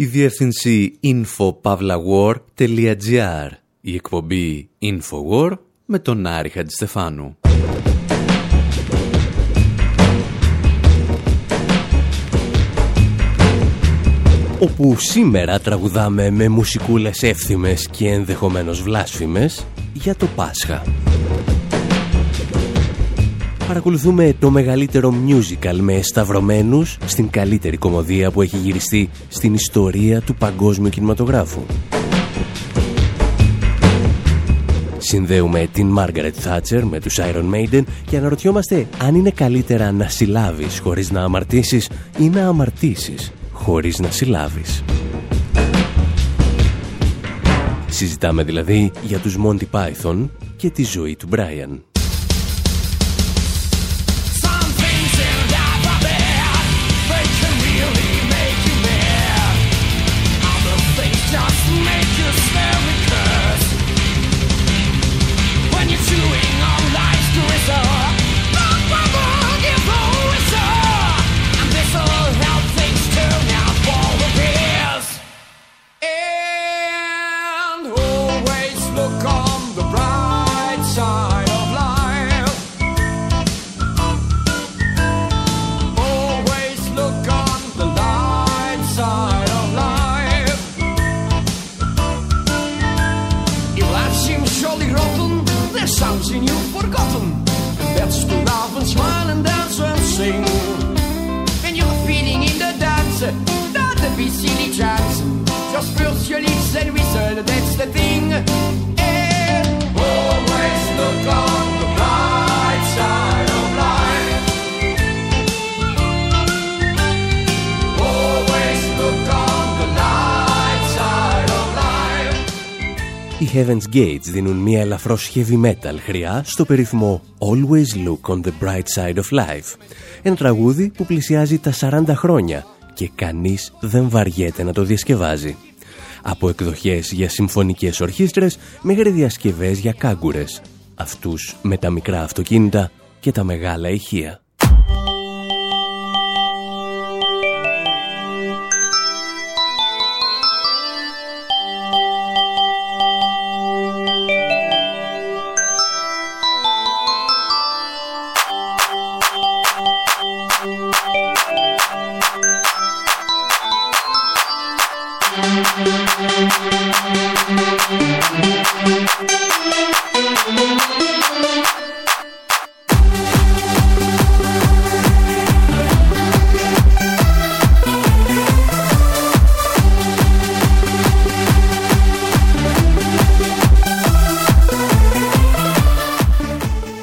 Η διεύθυνση infopavlawar.gr Η εκπομπή Infowar με τον Άρη Χατζηστεφάνου. όπου σήμερα τραγουδάμε με μουσικούλες εύθυμες και ενδεχομένως βλάσφημες για το Πάσχα. Παρακολουθούμε το μεγαλύτερο musical με σταυρωμένους στην καλύτερη κομμωδία που έχει γυριστεί στην ιστορία του παγκόσμιου κινηματογράφου. Συνδέουμε την Margaret Thatcher με τους Iron Maiden και αναρωτιόμαστε αν είναι καλύτερα να συλλάβεις χωρίς να αμαρτήσεις ή να αμαρτήσεις χωρίς να συλλάβεις. Συζητάμε δηλαδή για τους Monty Python και τη ζωή του Brian. Heaven's Gates δίνουν μια ελαφρώς heavy metal χρειά στο περίφημο Always Look on the Bright Side of Life. Ένα τραγούδι που πλησιάζει τα 40 χρόνια και κανείς δεν βαριέται να το διασκευάζει. Από εκδοχές για συμφωνικές ορχήστρες μέχρι διασκευές για κάγκουρες. Αυτούς με τα μικρά αυτοκίνητα και τα μεγάλα ηχεία. Thank you.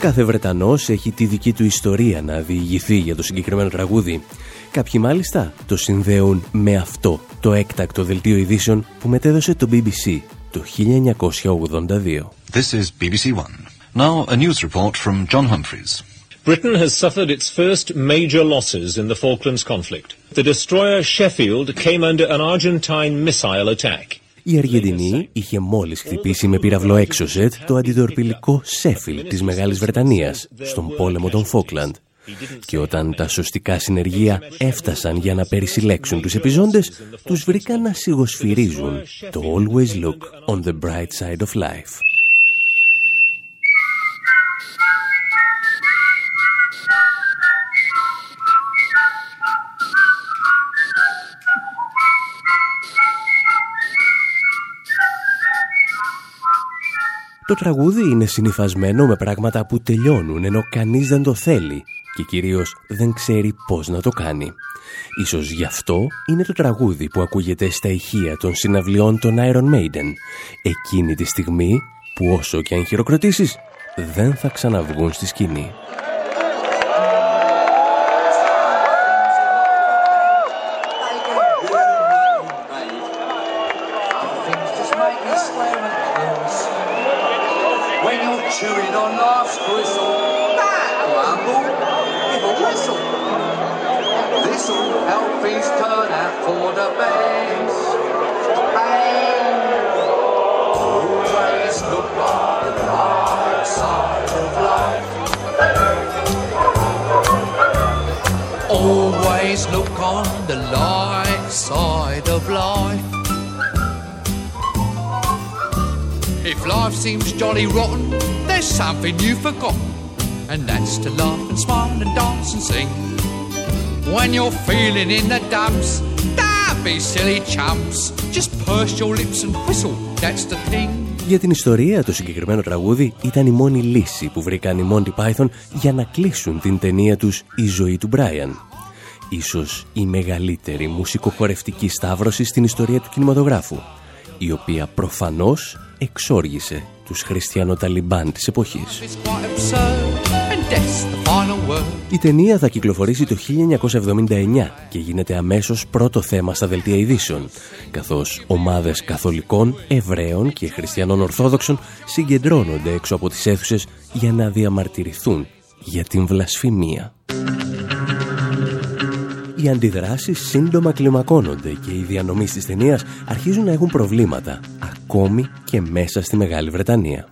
Κάθε Βρετανός έχει τη δική του ιστορία να διηγηθεί για το συγκεκριμένο τραγούδι. Κάποιοι μάλιστα το συνδέουν με αυτό το έκτακτο δελτίο ειδήσεων που μετέδωσε το BBC το 1982. This is BBC One. Now a news report from John Humphreys. Britain has suffered its first major losses in the Falklands conflict. The destroyer Sheffield came under an Argentine missile attack. Η Αργεντινή είχε μόλις χτυπήσει με πύραυλο έξωσετ το αντιτορπιλικό Σέφιλ της Μεγάλης Βρετανίας στον πόλεμο των Φόκλαντ. Και όταν τα σωστικά συνεργεία έφτασαν για να περισυλλέξουν τους επιζώντες, τους βρήκαν να σιγοσφυρίζουν το «Always look on the bright side of life». Το τραγούδι είναι συνυφασμένο με πράγματα που τελειώνουν ενώ κανείς δεν το θέλει και κυρίως δεν ξέρει πώς να το κάνει. Ίσως γι' αυτό είναι το τραγούδι που ακούγεται στα ηχεία των συναυλιών των Iron Maiden εκείνη τη στιγμή που όσο και αν χειροκροτήσεις δεν θα ξαναβγούν στη σκηνή. You're feeling in the dumps, don't be silly chumps. Just purse your lips and whistle, that's the thing. Για την ιστορία, το συγκεκριμένο τραγούδι ήταν η μόνη λύση που βρήκαν οι Monty Python για να κλείσουν την ταινία τους «Η ζωή του Brian». Ίσως η μεγαλύτερη μουσικοχορευτική σταύρωση στην ιστορία του κινηματογράφου, η οποία προφανώς εξόργησε τους χριστιανοταλιμπάν της εποχής. Η ταινία θα κυκλοφορήσει το 1979 και γίνεται αμέσως πρώτο θέμα στα δελτία ειδήσεων, καθώς ομάδες καθολικών, Εβραίων και χριστιανών Ορθόδοξων συγκεντρώνονται έξω από τις αίθουσες για να διαμαρτυρηθούν για την βλασφημία. Οι αντιδράσεις σύντομα κλιμακώνονται και οι διανομής της ταινίας αρχίζουν να έχουν προβλήματα, ακόμη και μέσα στη Μεγάλη Βρετανία.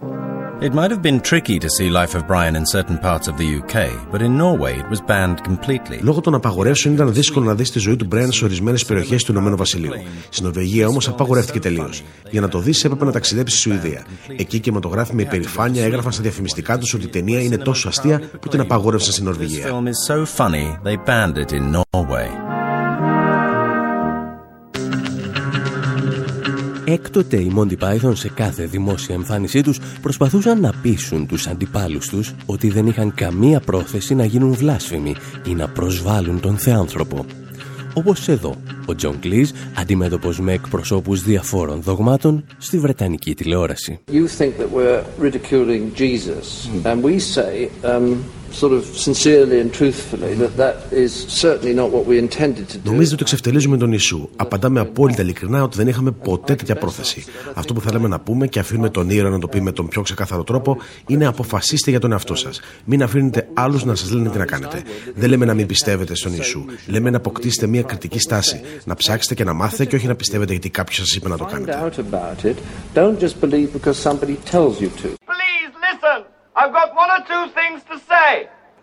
It might have been tricky to see Life of Brian in certain parts of the UK, but in Norway it was banned completely. Λόγω των απαγορεύσεων ήταν δύσκολο να δεις τη ζωή του Brian σε ορισμένες περιοχές του Ηνωμένου Βασιλείου. Στην Νορβηγία όμως απαγορεύτηκε τελείως. Για να το δεις έπρεπε να ταξιδέψεις στη Σουηδία. Εκεί και με υπερηφάνεια έγραφαν στα διαφημιστικά τους ότι η ταινία είναι τόσο αστεία που την απαγόρευσαν στην Νορβηγία. Έκτοτε οι Monty Python σε κάθε δημόσια εμφάνισή τους προσπαθούσαν να πείσουν τους αντιπάλους τους ότι δεν είχαν καμία πρόθεση να γίνουν βλάσφημοι ή να προσβάλλουν τον θεάνθρωπο. Όπως εδώ, ο Τζον Κλίζ αντιμέτωπος με εκπροσώπους διαφόρων δογμάτων στη Βρετανική τηλεόραση. You think that we're ridiculing Jesus, and we say, um, sort of sincerely and truthfully that that is certainly not what we intended to do. Νομίζετε ότι εξευτελίζουμε τον Ιησού. Απαντάμε απόλυτα ειλικρινά ότι δεν είχαμε ποτέ τέτοια πρόθεση. Αυτό που θέλαμε να πούμε και αφήνουμε τον ήρωα να το πει με τον πιο ξεκάθαρο τρόπο είναι αποφασίστε για τον εαυτό σας. Μην αφήνετε άλλους να σας λένε τι να κάνετε. Δεν λέμε να μην πιστεύετε στον Ιησού. Λέμε να αποκτήσετε μια κριτική στάση. Να ψάξετε και να μάθετε και όχι να πιστεύετε γιατί κάποιος σας είπε να το κάνετε. I've got one or two things to say.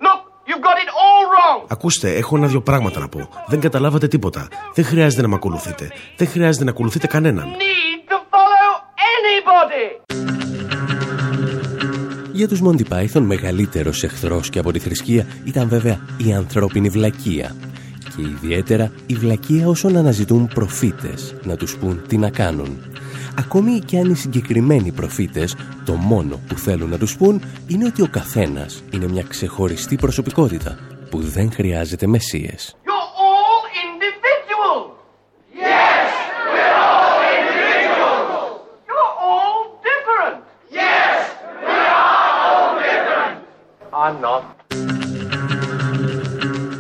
Look, you've got it all wrong. Ακούστε, έχω ένα-δυο πράγματα να πω. Δεν καταλάβατε τίποτα. Δεν χρειάζεται να με ακολουθείτε. Δεν χρειάζεται να ακολουθείτε κανέναν. Need to follow anybody. Για τους Monty Python μεγαλύτερος εχθρός και από τη θρησκεία ήταν βέβαια η ανθρώπινη βλακεία και ιδιαίτερα η βλακεία όσων αναζητούν προφήτες να τους πούν τι να κάνουν Ακόμη και αν οι συγκεκριμένοι προφήτες το μόνο που θέλουν να τους πούν είναι ότι ο καθένας είναι μια ξεχωριστή προσωπικότητα που δεν χρειάζεται μεσίες.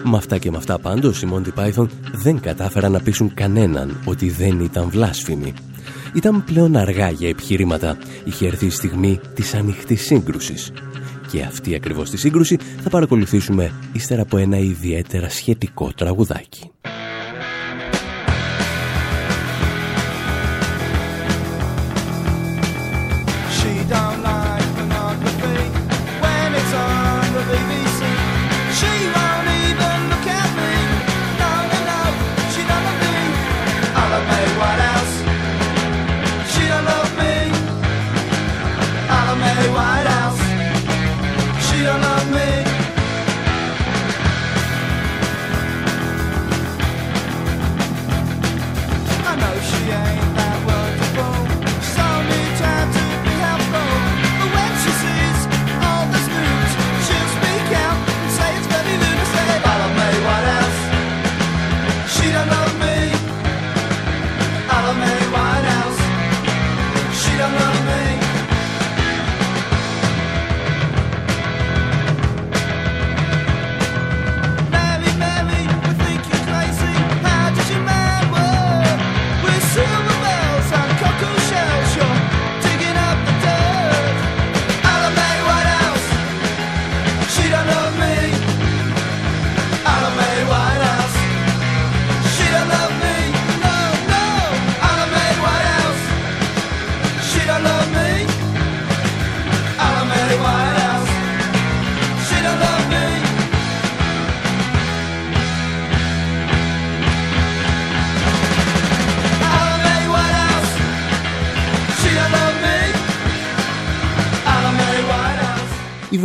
Με αυτά και με αυτά πάντως οι Monty Python δεν κατάφεραν να πείσουν κανέναν ότι δεν ήταν βλάσφημοι. Ήταν πλέον αργά για επιχειρήματα. Είχε έρθει η στιγμή της ανοιχτής σύγκρουσης. Και αυτή ακριβώς τη σύγκρουση θα παρακολουθήσουμε ύστερα από ένα ιδιαίτερα σχετικό τραγουδάκι.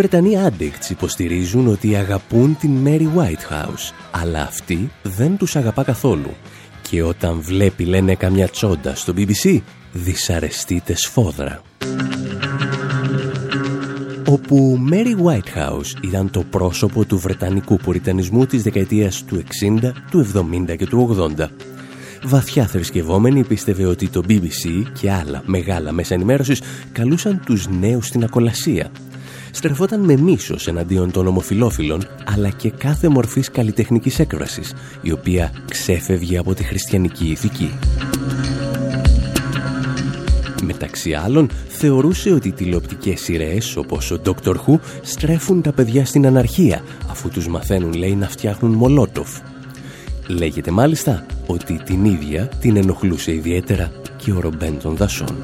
Βρετανοί addicts υποστηρίζουν ότι αγαπούν την Mary Whitehouse, αλλά αυτή δεν τους αγαπά καθόλου. Και όταν βλέπει, λένε, καμιά τσόντα στο BBC, δυσαρεστείται σφόδρα. Όπου Mary Whitehouse ήταν το πρόσωπο του βρετανικού πουριτανισμού της δεκαετίας του 60, του 70 και του 80 βαθιά θρησκευόμενη πίστευε ότι το BBC και άλλα μεγάλα μέσα ενημέρωσης καλούσαν τους νέους στην ακολασία. Στρεφόταν με μίσος εναντίον των ομοφιλόφιλων, αλλά και κάθε μορφής καλλιτεχνικής έκφρασης, η οποία ξέφευγε από τη χριστιανική ηθική. Μεταξύ άλλων, θεωρούσε ότι οι τηλεοπτικές σειρές όπως ο Dr. Who στρέφουν τα παιδιά στην αναρχία, αφού τους μαθαίνουν, λέει, να φτιάχνουν μολότοφ. Λέγεται μάλιστα ότι την ίδια την ενοχλούσε ιδιαίτερα και ο Ρομπέν των Δασών.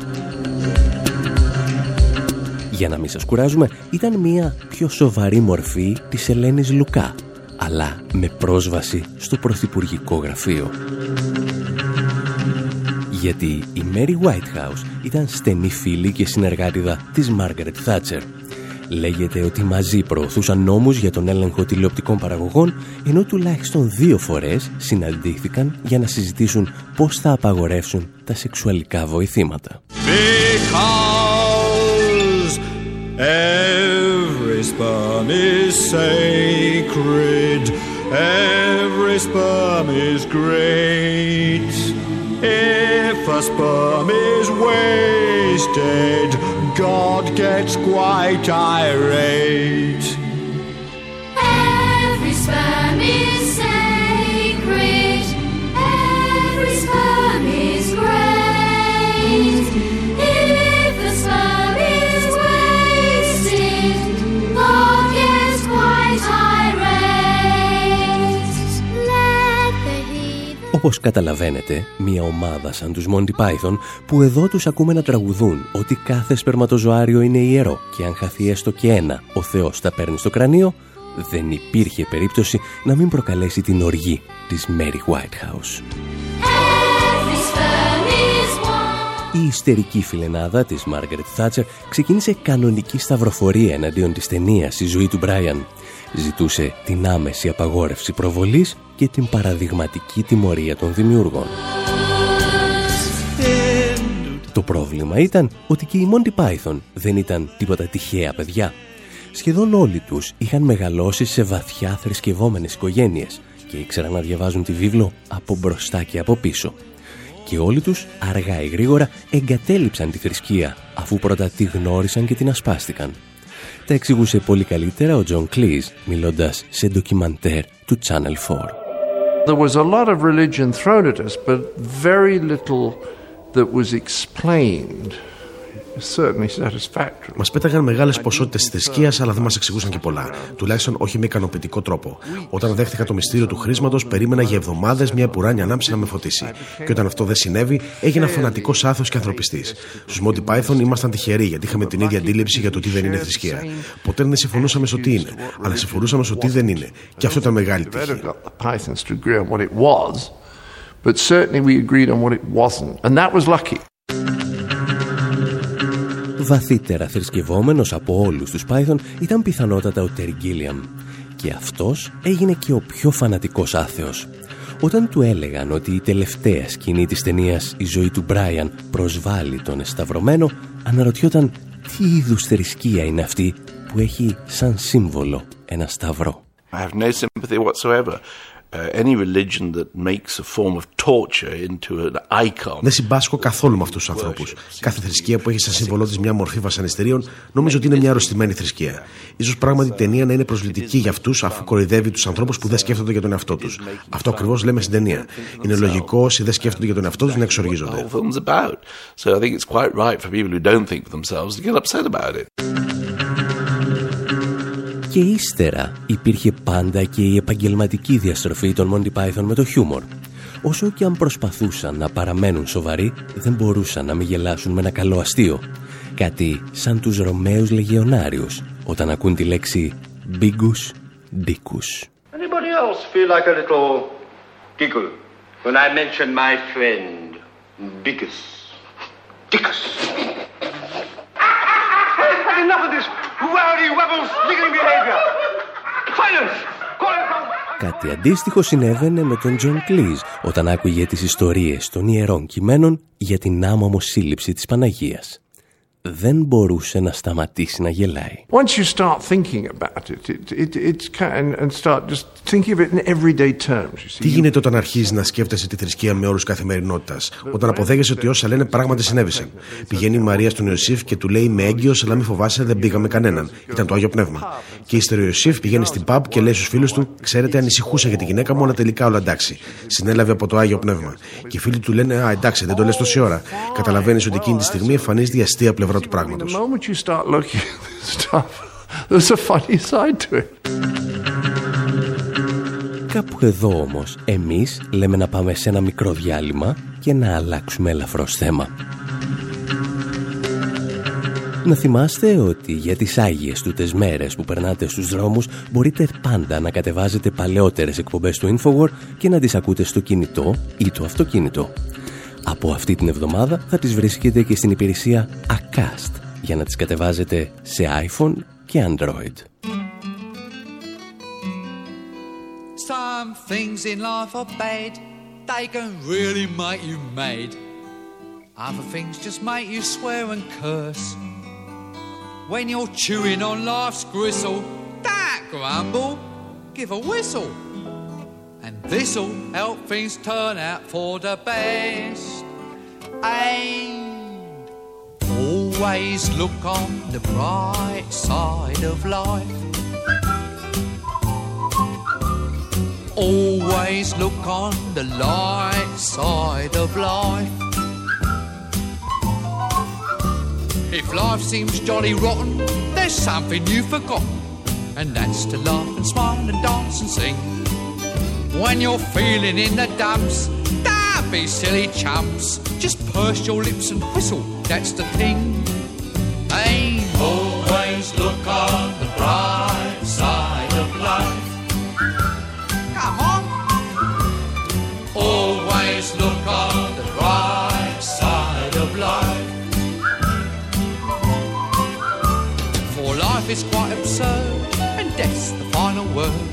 Για να μην σας κουράζουμε, ήταν μια πιο σοβαρή μορφή της Ελένης Λουκά, αλλά με πρόσβαση στο πρωθυπουργικό γραφείο. Γιατί η Mary Whitehouse ήταν στενή φίλη και συνεργάτηδα της Μάργαρετ Θάτσερ, Λέγεται ότι μαζί προωθούσαν νόμους για τον έλεγχο τηλεοπτικών παραγωγών, ενώ τουλάχιστον δύο φορές συναντήθηκαν για να συζητήσουν πώς θα απαγορεύσουν τα σεξουαλικά βοηθήματα. Because every sperm is sacred, every sperm is great. If a sperm is wasted, God gets quite irate. Όπως καταλαβαίνετε, μια ομάδα σαν τους Monty Python που εδώ τους ακούμε να τραγουδούν ότι κάθε σπερματοζωάριο είναι ιερό και αν χαθεί έστω και ένα, ο Θεός τα παίρνει στο κρανίο, δεν υπήρχε περίπτωση να μην προκαλέσει την οργή της Mary Whitehouse. Η ιστερική φιλενάδα της Μάργαρετ Θάτσερ ξεκίνησε κανονική σταυροφορία εναντίον της ταινίας «Η ζωή του Μπράιαν». Ζητούσε την άμεση απαγόρευση προβολής και την παραδειγματική τιμωρία των δημιούργων. Το πρόβλημα ήταν ότι και οι Monty Python δεν ήταν τίποτα τυχαία παιδιά. Σχεδόν όλοι τους είχαν μεγαλώσει σε βαθιά θρησκευόμενες οικογένειες και ήξεραν να διαβάζουν τη βίβλο από μπροστά και από πίσω. Και όλοι τους, αργά ή γρήγορα, εγκατέλειψαν τη θρησκεία, αφού πρώτα τη γνώρισαν και την ασπάστηκαν. Τα εξηγούσε πολύ καλύτερα ο Τζον Cleese, μιλώντας σε ντοκιμαντέρ του Channel 4. There was a lot of religion thrown at us, but very little that was explained. Μας πέταγαν μεγάλες ποσότητες θρησκείας, αλλά δεν μας εξηγούσαν και πολλά. Τουλάχιστον όχι με ικανοποιητικό τρόπο. Όταν δέχτηκα το μυστήριο του χρίσματος, περίμενα για εβδομάδες μια επουράνια λάμψη να με φωτίσει. Και όταν αυτό δεν συνέβη, έγινα φανατικός άθεος και ανθρωπιστής. Στους Monty Python ήμασταν τυχεροί, γιατί είχαμε την ίδια αντίληψη για το τι δεν είναι θρησκεία. Ποτέ δεν συμφωνούσαμε στο τι είναι, αλλά συμφωνούσαμε στο τι δεν είναι. Και αυτό ήταν μεγάλη τύχη. But certainly we agreed on what it wasn't. And that was lucky. Βαθύτερα θρησκευόμενος από όλους τους Python ήταν πιθανότατα ο Terry Gilliam. Και αυτός έγινε και ο πιο φανατικός άθεος. Όταν του έλεγαν ότι η τελευταία σκηνή της ταινίας «Η ζωή του Μπράιαν» προσβάλλει τον εσταυρωμένο, αναρωτιόταν τι είδους θρησκεία είναι αυτή που έχει σαν σύμβολο ένα σταυρό. I have no sympathy whatsoever δεν συμπάσχω καθόλου με αυτούς τους ανθρώπους. Κάθε θρησκεία που έχει σαν σύμβολό της μια μορφή βασανιστήριων νομίζω ότι είναι μια αρρωστημένη θρησκεία. σω πράγματι η ταινία να είναι προσβλητική για αυτούς αφού κοροϊδεύει τους ανθρώπους που δεν σκέφτονται για τον εαυτό τους. Αυτό ακριβώς λέμε στην ταινία. Είναι λογικό όσοι δεν σκέφτονται για τον εαυτό τους να εξοργίζονται. Και ύστερα υπήρχε πάντα και η επαγγελματική διαστροφή των Monty Python με το χιούμορ. Όσο και αν προσπαθούσαν να παραμένουν σοβαροί, δεν μπορούσαν να μην γελάσουν με ένα καλό αστείο. Κάτι σαν τους Ρωμαίους Λεγεωνάριους, όταν ακούν τη λέξη «μπίγκους ντίκους». Anybody else feel like a little giggle when I mention my friend Biggus? Dickus. Enough of this Κάτι αντίστοιχο συνέβαινε με τον Τζον Κλίζ όταν άκουγε τις ιστορίες των ιερών κειμένων για την άμωμο σύλληψη της Παναγίας δεν μπορούσε να σταματήσει να γελάει. Once you start thinking about it, it, it, can and start just thinking of it in everyday terms. Τι γίνεται όταν αρχίζεις να σκέφτεσαι τη θρησκεία με όρους καθημερινότητας, όταν αποδέχεσαι ότι όσα λένε πράγματι συνέβησαν. Πηγαίνει η Μαρία στον Ιωσήφ και του λέει με έγκυο, αλλά μην φοβάσαι, δεν πήγαμε κανέναν. Ήταν το Άγιο Πνεύμα. Και ύστερα ο Ιωσήφ πηγαίνει στην pub και λέει στους φίλους του, ξέρετε, ανησυχούσα για τη γυναίκα μου, αλλά τελικά όλα εντάξει. Συνέλαβε από το Άγιο Πνεύμα. Και οι φίλοι του λένε, Α, εντάξει, δεν το λες τόση ώρα. Καταλαβαίνεις ότι εκείνη τη στιγμή εμφανίζεται η αστεία πλευρά του πράγματος. Κάπου εδώ όμως εμείς λέμε να πάμε σε ένα μικρό διάλειμμα και να αλλάξουμε ελαφρώς θέμα. Να θυμάστε ότι για τις άγιες τούτες μέρες που περνάτε στους δρόμους μπορείτε πάντα να κατεβάζετε παλαιότερες εκπομπές του Infowar και να τις ακούτε στο κινητό ή το αυτοκίνητο. Από αυτή την εβδομάδα θα τις βρίσκετε και στην υπηρεσία Acast για να τις κατεβάζετε σε iPhone και Android. Some things in life are bad, they can really make you mad. Other things just make you swear and curse. When you're chewing on life's gristle, that grumble, give a whistle. This'll help things turn out for the best. And always look on the bright side of life. Always look on the light side of life. If life seems jolly rotten, there's something you've forgotten, and that's to laugh and smile and dance and sing. When you're feeling in the dumps, don't be silly chumps. Just purse your lips and whistle, that's the thing. Hey, always look on the bright side of life. Come on. Always look on the bright side of life. For life is quite absurd, and death's the final word.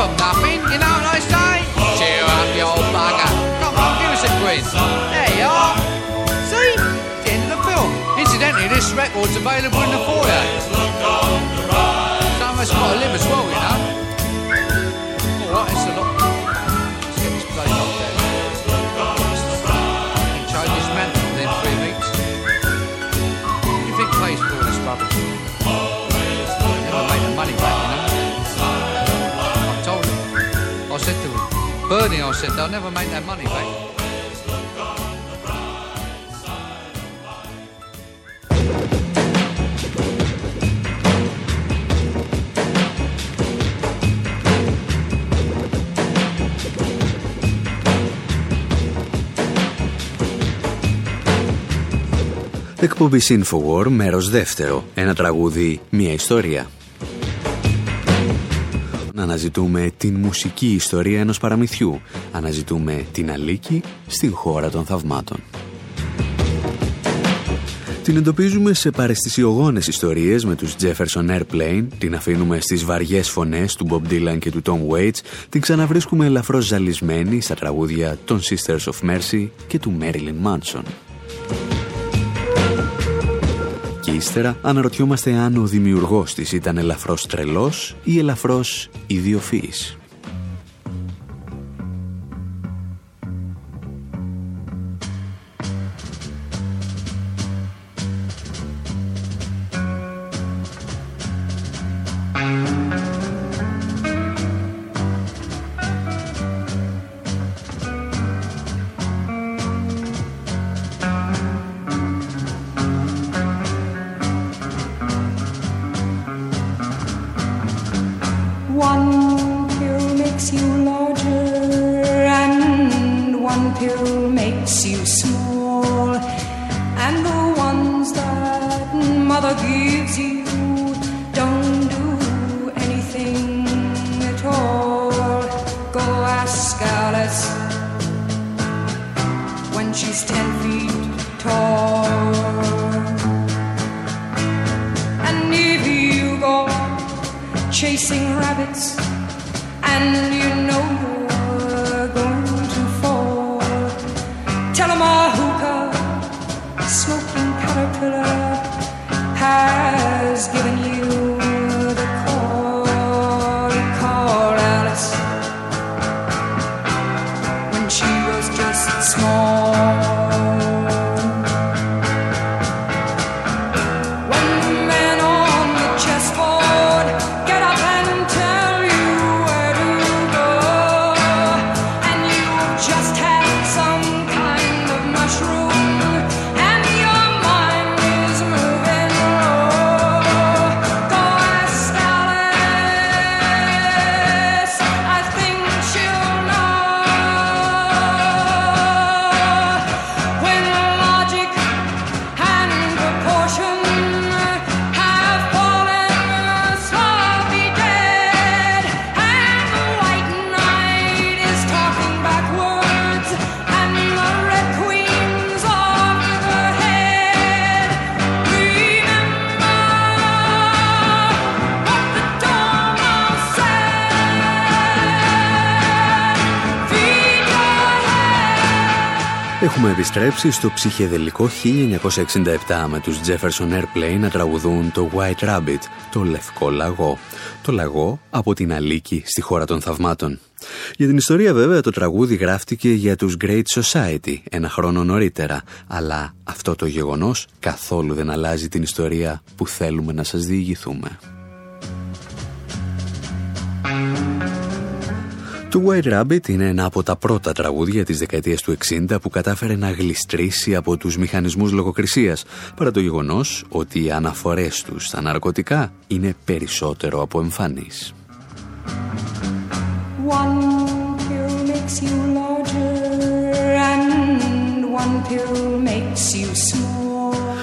from nothing, you know what I say? Cheer up, you old bugger. Come on, give us a grin. There you are. See? End of the film. Incidentally, this record's available in the foyer. Bernie, I said, they'll never make that money back. Εκπομπή Infowar, μέρος δεύτερο. Ένα τραγούδι, μία ιστορία. Αναζητούμε την μουσική ιστορία ενός παραμυθιού. Αναζητούμε την αλήκη στην χώρα των θαυμάτων. Την εντοπίζουμε σε παρεστησιογόνες ιστορίες με τους Jefferson Airplane, την αφήνουμε στις βαριές φωνές του Bob Dylan και του Tom Waits, την ξαναβρίσκουμε ελαφρώς ζαλισμένη στα τραγούδια των Sisters of Mercy και του Marilyn Manson. Ύστερα αναρωτιόμαστε αν ο δημιουργός της ήταν ελαφρώς τρελός ή ελαφρώς ιδιοφύης. is given επιστρέψει στο ψυχεδελικό 1967 με τους Jefferson Airplane να τραγουδούν το White Rabbit, το λευκό λαγό. Το λαγό από την Αλίκη στη χώρα των θαυμάτων. Για την ιστορία βέβαια το τραγούδι γράφτηκε για τους Great Society ένα χρόνο νωρίτερα, αλλά αυτό το γεγονός καθόλου δεν αλλάζει την ιστορία που θέλουμε να σας διηγηθούμε. Το White Rabbit είναι ένα από τα πρώτα τραγούδια της δεκαετίας του 60 που κατάφερε να γλιστρήσει από τους μηχανισμούς λογοκρισίας, παρά το γεγονός ότι οι αναφορές τους στα ναρκωτικά είναι περισσότερο από εμφανείς. One pill makes you larger and one pill makes you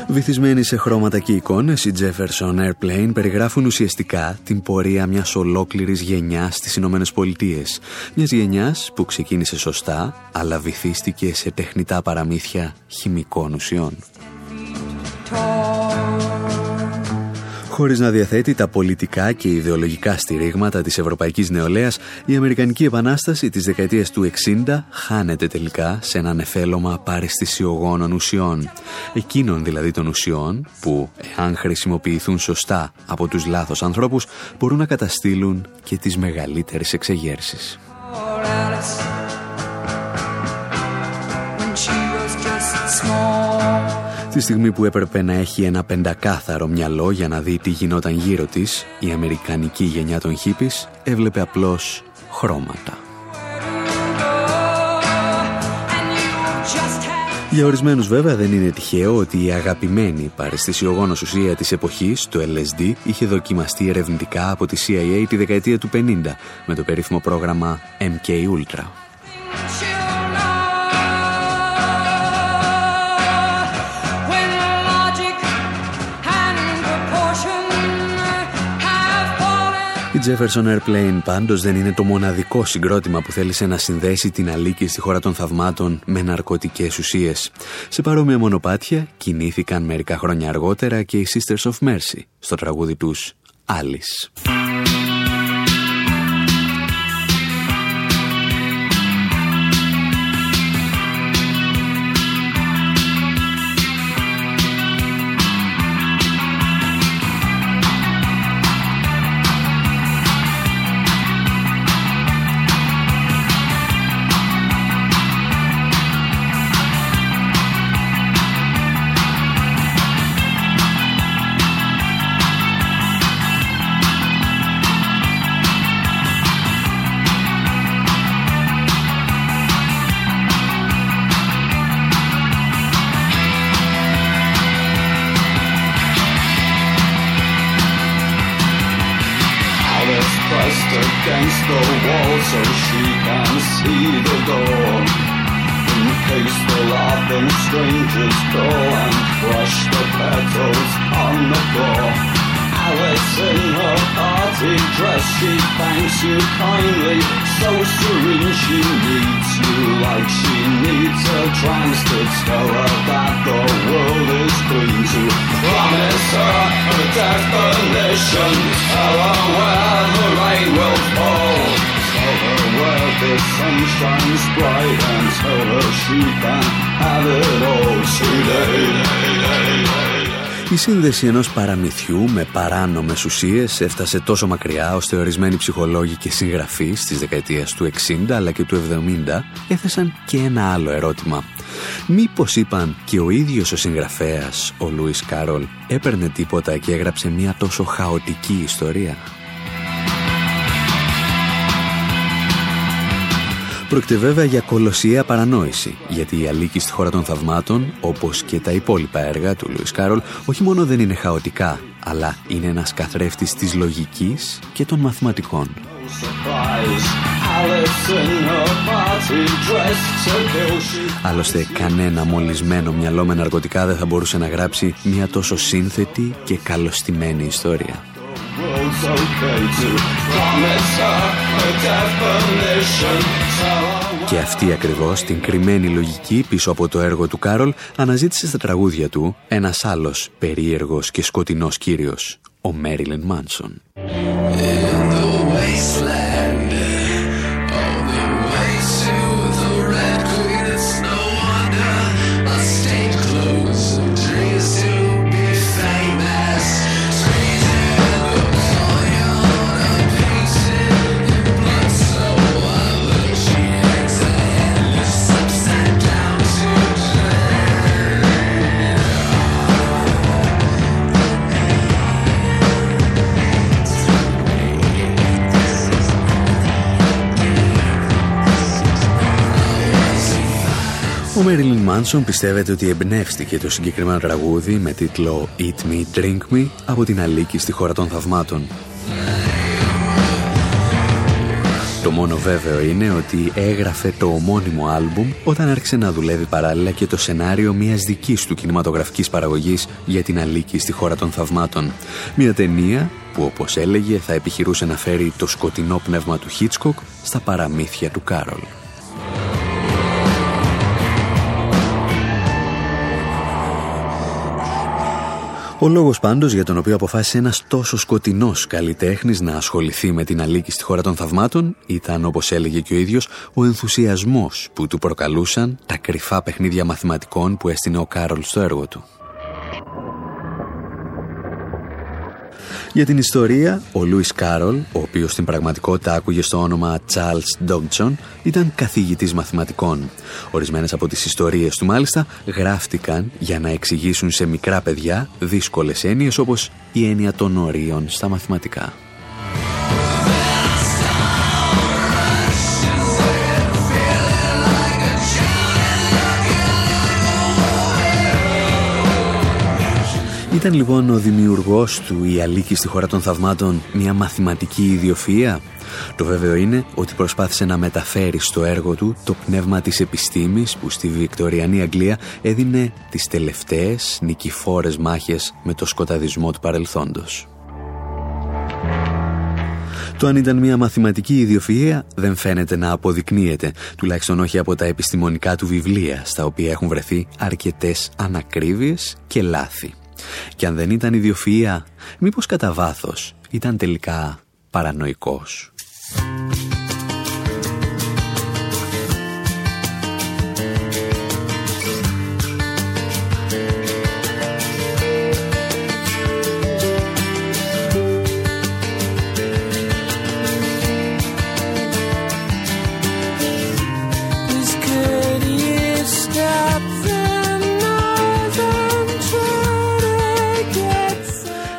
Βυθισμένοι σε χρώματα και εικόνες, οι Jefferson Airplane περιγράφουν ουσιαστικά την πορεία μιας ολόκληρης γενιάς στις Ηνωμένες Πολιτείες. Μιας γενιάς που ξεκίνησε σωστά, αλλά βυθίστηκε σε τεχνητά παραμύθια χημικών ουσιών. Χωρίς να διαθέτει τα πολιτικά και ιδεολογικά στηρίγματα της Ευρωπαϊκής Νεολαίας, η Αμερικανική Επανάσταση της δεκαετίας του 60 χάνεται τελικά σε ένα νεφέλωμα παρεστησιογόνων ουσιών. Εκείνων δηλαδή των ουσιών που, εάν χρησιμοποιηθούν σωστά από τους λάθος ανθρώπους, μπορούν να καταστήλουν και τις μεγαλύτερες εξεγέρσεις. Τη στιγμή που έπρεπε να έχει ένα πεντακάθαρο μυαλό για να δει τι γινόταν γύρω της, η αμερικανική γενιά των χίπης έβλεπε απλώς χρώματα. Για ορισμένους βέβαια δεν είναι τυχαίο ότι η αγαπημένη παρεστησιογόνος ουσία της εποχής, το LSD, είχε δοκιμαστεί ερευνητικά από τη CIA τη δεκαετία του 50 με το περίφημο πρόγραμμα MK Ultra. Η Jefferson Airplane πάντως δεν είναι το μοναδικό συγκρότημα που θέλησε να συνδέσει την αλήκη στη χώρα των θαυμάτων με ναρκωτικές ουσίες. Σε παρόμοια μονοπάτια κινήθηκαν μερικά χρόνια αργότερα και οι Sisters of Mercy στο τραγούδι τους against the wall so she can see the door. In case the laughing strangers call and crush the petals on the floor. Alice in her party dress, she thanks you kindly so serene she needs you like she needs a trance to tell her that the world is green. to promise her a definition tell her where the rain will fall tell her where the sun shines bright and tell her she can have it all today Η σύνδεση ενός παραμυθιού με παράνομες ουσίες έφτασε τόσο μακριά ώστε ορισμένοι ψυχολόγοι και συγγραφείς της δεκαετίας του 60 αλλά και του 70 έθεσαν και ένα άλλο ερώτημα. Μήπως είπαν και ο ίδιος ο συγγραφέας, ο Λούις Κάρολ, έπαιρνε τίποτα και έγραψε μια τόσο χαοτική ιστορία; Πρόκειται βέβαια για κολοσσιαία παρανόηση, γιατί η Αλίκη στη χώρα των θαυμάτων, όπως και τα υπόλοιπα έργα του Λουίς Κάρολ, όχι μόνο δεν είναι χαοτικά, αλλά είναι ένας καθρέφτης της λογικής και των μαθηματικών. Άλλωστε κανένα μολυσμένο μυαλό με ναρκωτικά δεν θα μπορούσε να γράψει μια τόσο σύνθετη και καλωστημένη ιστορία. Και αυτή ακριβώς την κρυμμένη λογική πίσω από το έργο του Κάρολ αναζήτησε στα τραγούδια του ένας άλλος περίεργος και σκοτεινός κύριος, ο Μέριλεν Μάνσον. Μέριλιν Μάνσον πιστεύετε ότι εμπνεύστηκε το συγκεκριμένο τραγούδι με τίτλο «Eat Me, Drink Me» από την Αλίκη στη χώρα των θαυμάτων; Το μόνο βέβαιο είναι ότι έγραφε το ομώνυμο άλμπουμ όταν άρχισε να δουλεύει παράλληλα και το σενάριο μιας δικής του κινηματογραφικής παραγωγής για την Αλίκη στη χώρα των θαυμάτων. Μια ταινία που όπως έλεγε θα επιχειρούσε να φέρει το σκοτεινό πνεύμα του Χίτσκοκ στα παραμύθια του Κάρολ. Ο λόγος πάντως για τον οποίο αποφάσισε ένας τόσο σκοτεινός καλλιτέχνης να ασχοληθεί με την αλήκη στη χώρα των θαυμάτων ήταν, όπως έλεγε και ο ίδιος, ο ενθουσιασμός που του προκαλούσαν τα κρυφά παιχνίδια μαθηματικών που έστεινε ο Κάρολ στο έργο του. Για την ιστορία, ο Λούις Κάρολ, ο οποίος στην πραγματικότητα άκουγε στο όνομα Charles Dodgson, ήταν καθηγητής μαθηματικών. Ορισμένες από τις ιστορίες του μάλιστα γράφτηκαν για να εξηγήσουν σε μικρά παιδιά δύσκολες έννοιες όπως η έννοια των ορίων στα μαθηματικά. Ήταν λοιπόν ο δημιουργός του «Η Αλίκη στη χώρα των θαυμάτων» μια μαθηματική ιδιοφυΐα. Το βέβαιο είναι ότι προσπάθησε να μεταφέρει στο έργο του το πνεύμα της επιστήμης που στη Βικτοριανή Αγγλία έδινε τις τελευταίες νικηφόρες μάχες με το σκοταδισμό του παρελθόντος. Το αν ήταν μια μαθηματική ιδιοφυΐα δεν φαίνεται να αποδεικνύεται, τουλάχιστον όχι από τα επιστημονικά του βιβλία, στα οποία έχουν βρεθεί αρκετές ανακρίβειες και λάθη. Και αν δεν ήταν ιδιοφυΐα, μήπως κατά βάθος ήταν τελικά παρανοϊκός.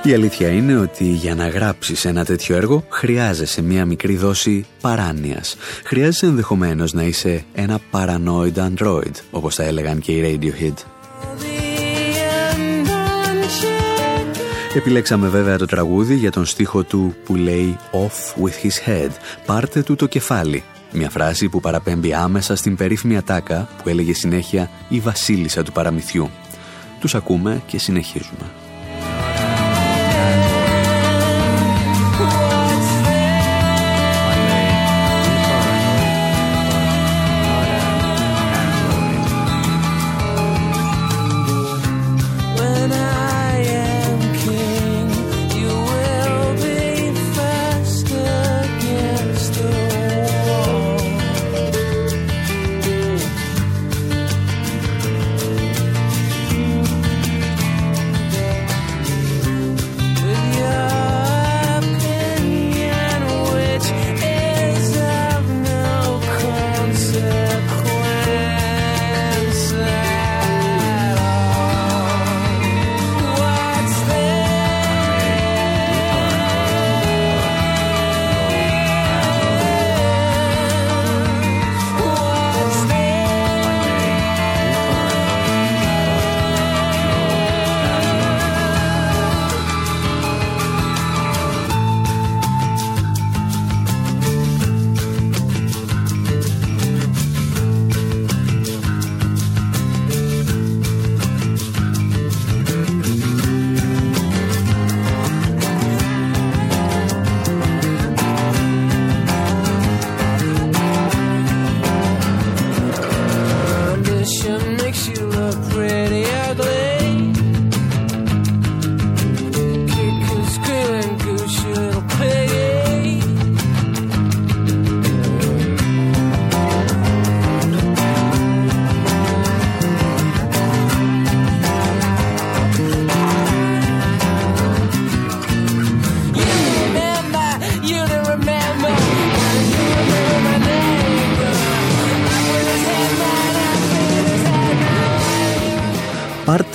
Η αλήθεια είναι ότι για να γράψεις ένα τέτοιο έργο χρειάζεσαι μια μικρή δόση παράνοιας. Χρειάζεσαι ενδεχομένως να είσαι ένα paranoid android, όπως τα έλεγαν και οι Radiohead. Επιλέξαμε βέβαια το τραγούδι για τον στίχο του που λέει «Off with his head», «Πάρτε του το κεφάλι». Μια φράση που παραπέμπει άμεσα στην περίφημη ατάκα που έλεγε συνέχεια η βασίλισσα του παραμυθιού. Τους ακούμε και συνεχίζουμε.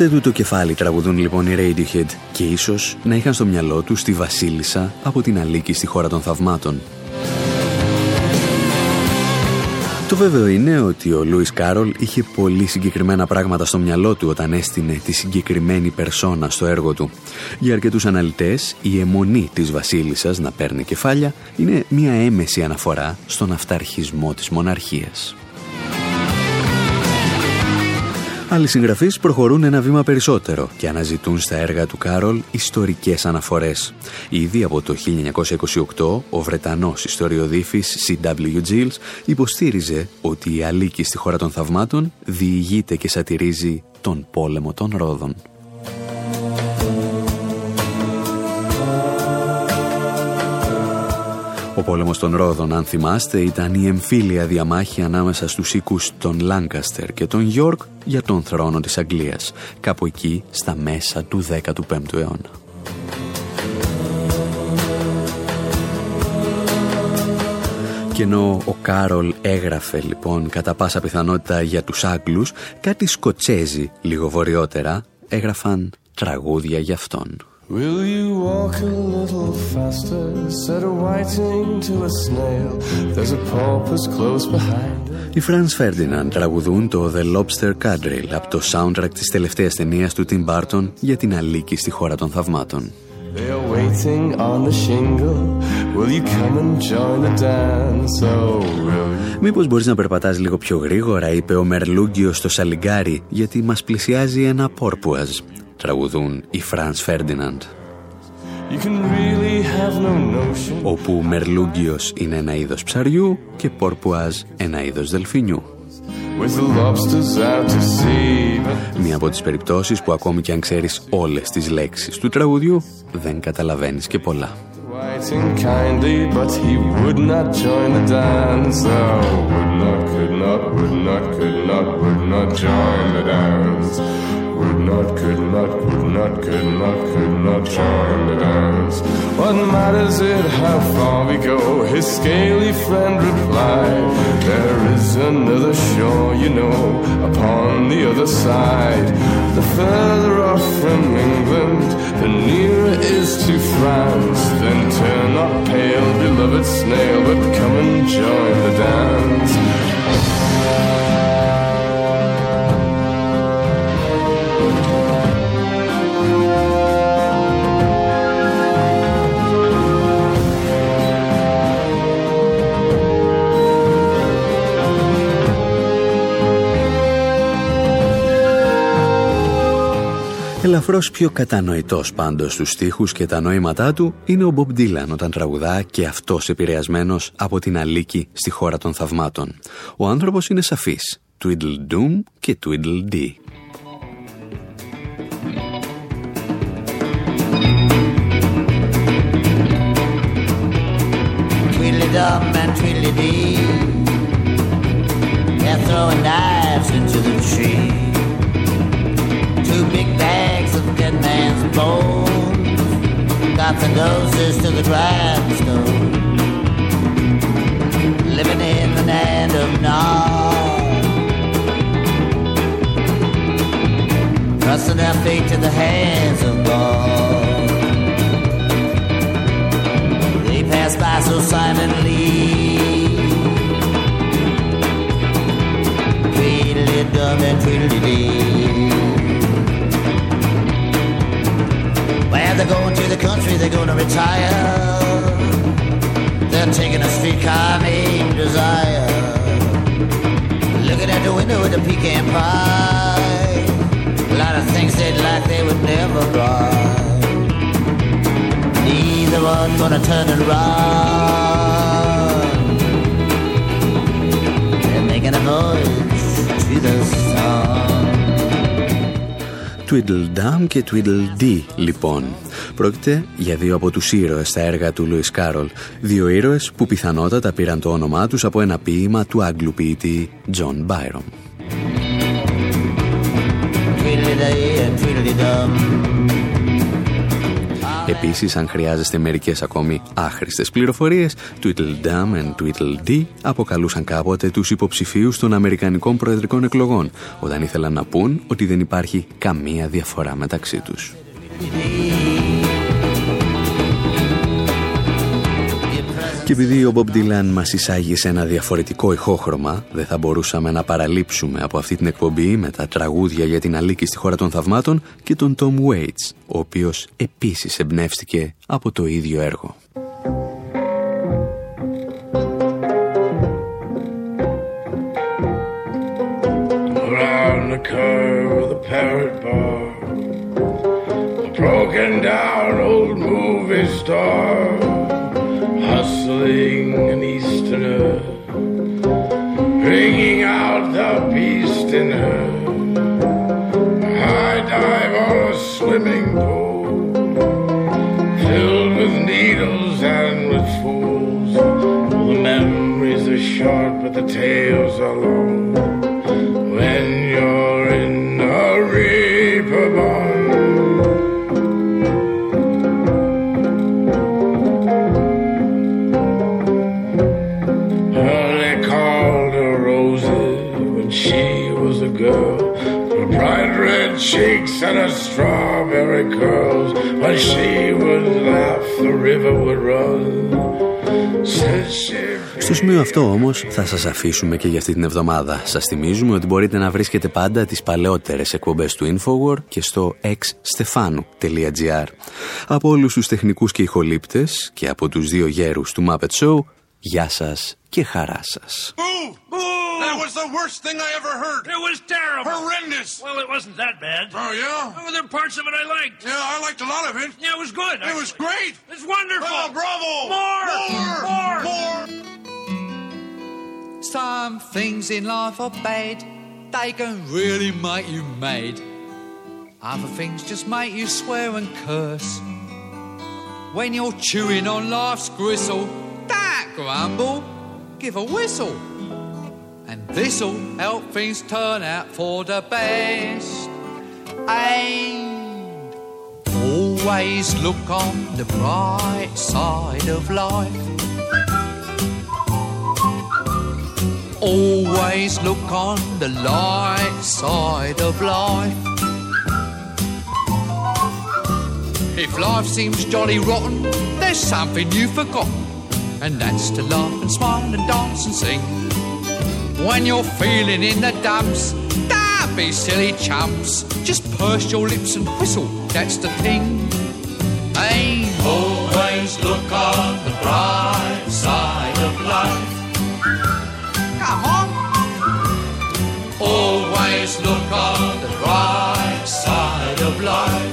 Πάρτε του το κεφάλι τραγουδούν λοιπόν οι Radiohead και ίσως να είχαν στο μυαλό τους τη Βασίλισσα από την Αλίκη στη χώρα των θαυμάτων. Το βέβαιο είναι ότι ο Λούις Κάρολ είχε πολύ συγκεκριμένα πράγματα στο μυαλό του όταν έστεινε τη συγκεκριμένη περσόνα στο έργο του. Για αρκετούς αναλυτές, η αιμονή της βασίλισσας να παίρνει κεφάλια είναι μια έμεση αναφορά στον αυταρχισμό της μοναρχίας. Άλλοι συγγραφείς προχωρούν ένα βήμα περισσότερο και αναζητούν στα έργα του Κάρολ ιστορικές αναφορές. Ήδη από το 1928, ο Βρετανός ιστοριοδίφης C.W. Giles υποστήριζε ότι η Αλίκη στη χώρα των θαυμάτων διηγείται και σατυρίζει τον πόλεμο των Ρόδων. Ο πόλεμος των Ρόδων, αν θυμάστε, ήταν η εμφύλια διαμάχη ανάμεσα στους οίκους των Λάνκαστερ και των Γιόρκ για τον θρόνο της Αγγλίας, κάπου εκεί στα μέσα του 15ου αιώνα. Και ενώ ο Κάρολ έγραφε λοιπόν κατά πάσα πιθανότητα για τους Άγγλους, κάτι Σκοτσέζοι λίγο βορειότερα έγραφαν τραγούδια για αυτόν. Will you walk a little faster? Said a whiting to a snail. There's a porpoise close behind. Οι Franz Ferdinand τραγουδούν το The Lobster Quadrille από το soundtrack της τελευταίας ταινίας του Tim Burton για την Αλίκη στη χώρα των θαυμάτων. Μήπως μπορείς να περπατάς λίγο πιο γρήγορα, είπε ο Μερλούγκιος στο Σαλιγκάρι, γιατί μας πλησιάζει ένα πόρπουαζ τραγουδούν οι Franz Ferdinand. όπου μερλούγκιος είναι ένα είδος ψαριού και πορπουάζ ένα είδος δελφινιού. Μία από τις περιπτώσεις που ακόμη και αν ξέρεις όλες τις λέξεις του τραγουδιού δεν καταλαβαίνεις και πολλά. Would not, could not, could not, could not, could not join the dance. What matters it how far we go? His scaly friend replied, There is another shore, you know, upon the other side. The further off from England, the nearer is to France. Then turn not pale, beloved snail, but come and join the dance. Ελαφρώς πιο κατανοητός πάντως στους στίχους και τα νοήματά του είναι ο Μπομπ Ντίλαν όταν τραγουδά και αυτός επηρεασμένος από την Αλίκη στη χώρα των θαυμάτων. Ο άνθρωπος είναι σαφής. Twiddle Doom και Twiddle Dee. Tweedledum and Tweedledee They're throwing knives into the tree man's bones. Got the noses to the grindstone. Living in the land of Nod. Trusting their fate to the hands of God. They pass by so silently. Tweedly dum and tweedly dee. Well, they're going to the country, they're going to retire. They're taking a streetcar named Desire. Looking at the window with a pecan pie. A lot of things they'd like they would never buy. Neither one gonna turn and run. They're making a noise to the sun. Tweedledum και Tweedledee λοιπόν. Πρόκειται για δύο από τους ήρωες στα έργα του Λουίς Κάρολ. Δύο ήρωες που πιθανότατα πήραν το όνομά τους από ένα ποίημα του Άγγλου ποιητή John Byron. Επίσης, αν χρειάζεστε μερικές ακόμη άχρηστες πληροφορίες, Tweedledum and Tweedledee αποκαλούσαν κάποτε τους υποψηφίους των Αμερικανικών Προεδρικών Εκλογών, όταν ήθελαν να πούν ότι δεν υπάρχει καμία διαφορά μεταξύ τους. Και επειδή ο Μπομπ Ντίλαν μας εισάγει σε ένα διαφορετικό ηχόχρωμα, δεν θα μπορούσαμε να παραλείψουμε από αυτή την εκπομπή με τα τραγούδια για την αλήκη στη χώρα των θαυμάτων και τον Tom Waits, ο οποίος επίσης εμπνεύστηκε από το ίδιο έργο. broken down old movie star beast in her. High dive on a swimming pool, filled with needles and with fools. The memories are short, but the tales are long. And her strawberry curls. When she would laugh, the river would run. Στο σημείο αυτό όμως θα σας αφήσουμε και για αυτή την εβδομάδα. Σας θυμίζουμε ότι μπορείτε να βρίσκετε πάντα τις παλαιότερες εκπομπές του Infowar και στο xstefanu.gr. Από όλους τους τεχνικούς και ηχολήπτες και από τους δύο γέρους του Muppet Show, γεια σας και χαρά σας. Move, move. That was the worst thing I ever heard. It was terrible. Horrendous. Well, it wasn't that bad. Oh, yeah? Oh, there were parts of it I liked. Yeah, I liked a lot of it. Yeah, it was good. It was great. It's wonderful. Oh, bravo. More. More. More. More. Some things in life are bad. They can really make you mad. Other things just make you swear and curse. When you're chewing on life's gristle, don't grumble, give a whistle. This'll help things turn out for the best. And always look on the bright side of life. Always look on the light side of life. If life seems jolly rotten, there's something you've forgotten, and that's to laugh and smile and dance and sing. When you're feeling in the dumps, don't be silly chumps. Just purse your lips and whistle, that's the thing. Hey, always look on the bright side of life. Come on. Always look on the bright side of life.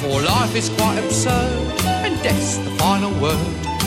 For life is quite absurd, and death's the final word.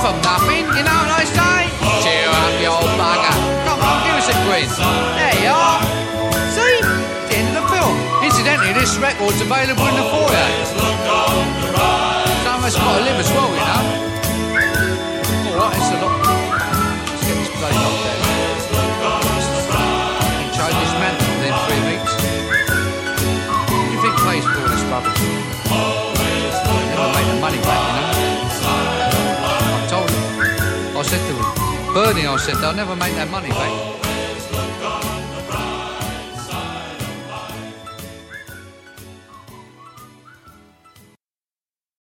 from nothing, you know what I say? Cheer up, you old bugger. Come on, give us a grin. There you are. See? The end of the film. Incidentally, this record's available in the foyer. Some of us got to live as well, you know. Alright, it's a lot. Let's get this bloody locked Bernie, I said, they'll never make that money back.